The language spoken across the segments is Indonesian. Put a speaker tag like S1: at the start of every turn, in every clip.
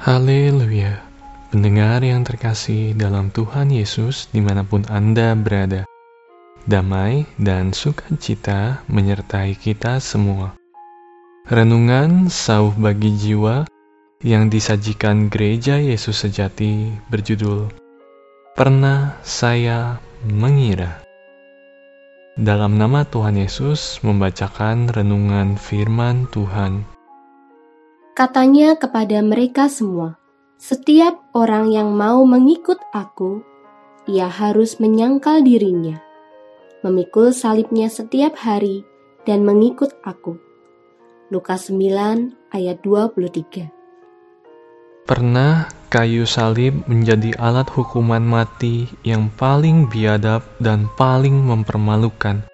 S1: Haleluya! Pendengar yang terkasih dalam Tuhan Yesus di mana pun Anda berada. Damai dan sukacita menyertai kita semua. Renungan sauh bagi jiwa yang disajikan Gereja Yesus Sejati berjudul Pernah Saya Mengira. Dalam nama Tuhan Yesus membacakan renungan firman Tuhan
S2: Katanya kepada mereka semua, "Setiap orang yang mau mengikut Aku, ia harus menyangkal dirinya, memikul salibnya setiap hari, dan mengikut Aku." Lukas 9 ayat 23
S1: Pernah kayu salib menjadi alat hukuman mati yang paling biadab dan paling mempermalukan.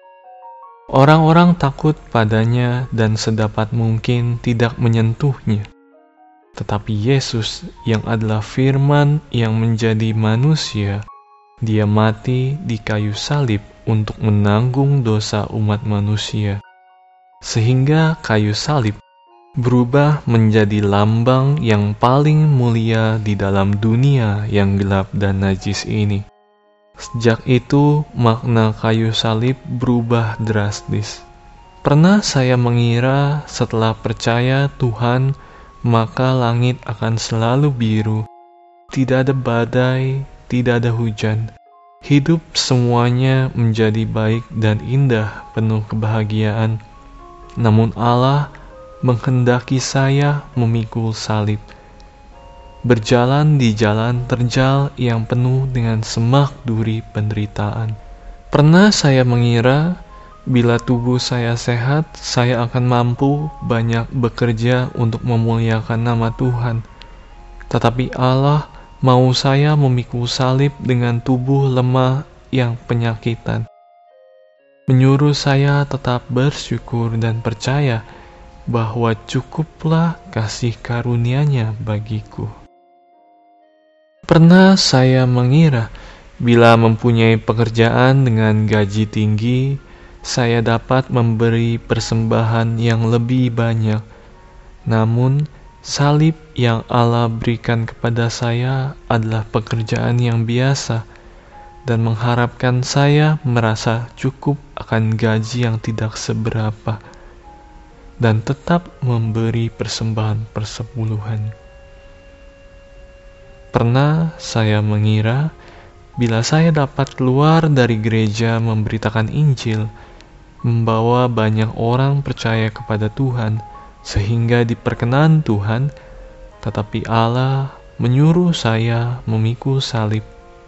S1: Orang-orang takut padanya dan sedapat mungkin tidak menyentuhnya. Tetapi Yesus yang adalah firman yang menjadi manusia, dia mati di kayu salib untuk menanggung dosa umat manusia. Sehingga kayu salib berubah menjadi lambang yang paling mulia di dalam dunia yang gelap dan najis ini. Sejak itu, makna kayu salib berubah drastis. Pernah saya mengira setelah percaya Tuhan, maka langit akan selalu biru, tidak ada badai, tidak ada hujan. Hidup semuanya menjadi baik dan indah, penuh kebahagiaan. Namun Allah menghendaki saya memikul salib berjalan di jalan terjal yang penuh dengan semak duri penderitaan. Pernah saya mengira bila tubuh saya sehat, saya akan mampu banyak bekerja untuk memuliakan nama Tuhan. Tetapi Allah mau saya memikul salib dengan tubuh lemah yang penyakitan. Menyuruh saya tetap bersyukur dan percaya bahwa cukuplah kasih karunia-Nya bagiku. Pernah saya mengira bila mempunyai pekerjaan dengan gaji tinggi, saya dapat memberi persembahan yang lebih banyak. Namun, salib yang Allah berikan kepada saya adalah pekerjaan yang biasa dan mengharapkan saya merasa cukup akan gaji yang tidak seberapa dan tetap memberi persembahan persepuluhan. Pernah saya mengira bila saya dapat keluar dari gereja memberitakan Injil, membawa banyak orang percaya kepada Tuhan, sehingga diperkenan Tuhan, tetapi Allah menyuruh saya memikul salib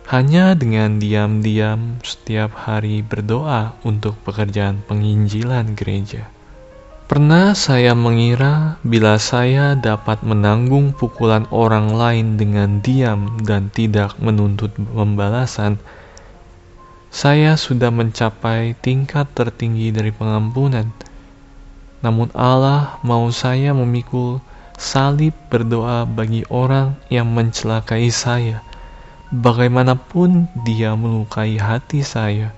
S1: hanya dengan diam-diam setiap hari berdoa untuk pekerjaan penginjilan gereja. Pernah saya mengira bila saya dapat menanggung pukulan orang lain dengan diam dan tidak menuntut pembalasan, saya sudah mencapai tingkat tertinggi dari pengampunan. Namun Allah mau saya memikul salib berdoa bagi orang yang mencelakai saya. Bagaimanapun dia melukai hati saya,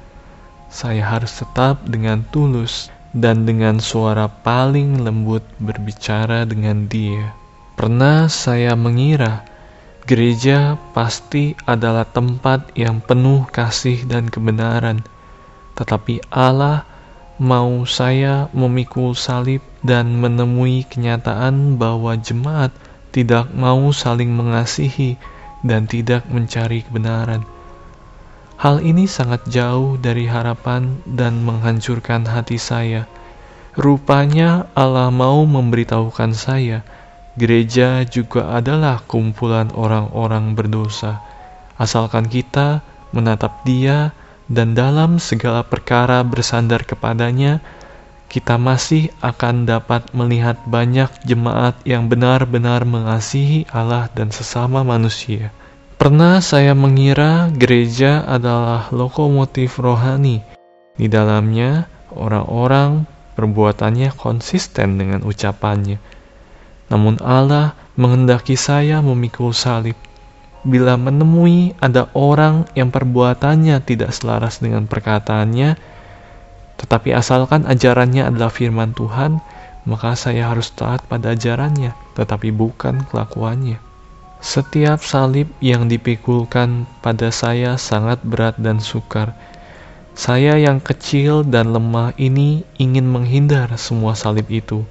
S1: saya harus tetap dengan tulus dan dengan suara paling lembut berbicara dengan dia. Pernah saya mengira gereja pasti adalah tempat yang penuh kasih dan kebenaran, tetapi Allah mau saya memikul salib dan menemui kenyataan bahwa jemaat tidak mau saling mengasihi dan tidak mencari kebenaran. Hal ini sangat jauh dari harapan dan menghancurkan hati saya. Rupanya Allah mau memberitahukan saya, gereja juga adalah kumpulan orang-orang berdosa. Asalkan kita menatap Dia dan dalam segala perkara bersandar kepadanya, kita masih akan dapat melihat banyak jemaat yang benar-benar mengasihi Allah dan sesama manusia. Pernah saya mengira gereja adalah lokomotif rohani. Di dalamnya, orang-orang perbuatannya konsisten dengan ucapannya. Namun Allah menghendaki saya memikul salib. Bila menemui ada orang yang perbuatannya tidak selaras dengan perkataannya, tetapi asalkan ajarannya adalah firman Tuhan, maka saya harus taat pada ajarannya, tetapi bukan kelakuannya. Setiap salib yang dipikulkan pada saya sangat berat dan sukar. Saya yang kecil dan lemah ini ingin menghindar semua salib itu.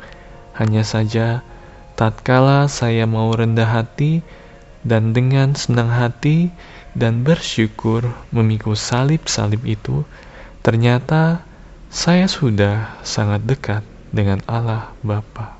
S1: Hanya saja, tatkala saya mau rendah hati dan dengan senang hati dan bersyukur memikul salib-salib itu, ternyata saya sudah sangat dekat dengan Allah Bapa.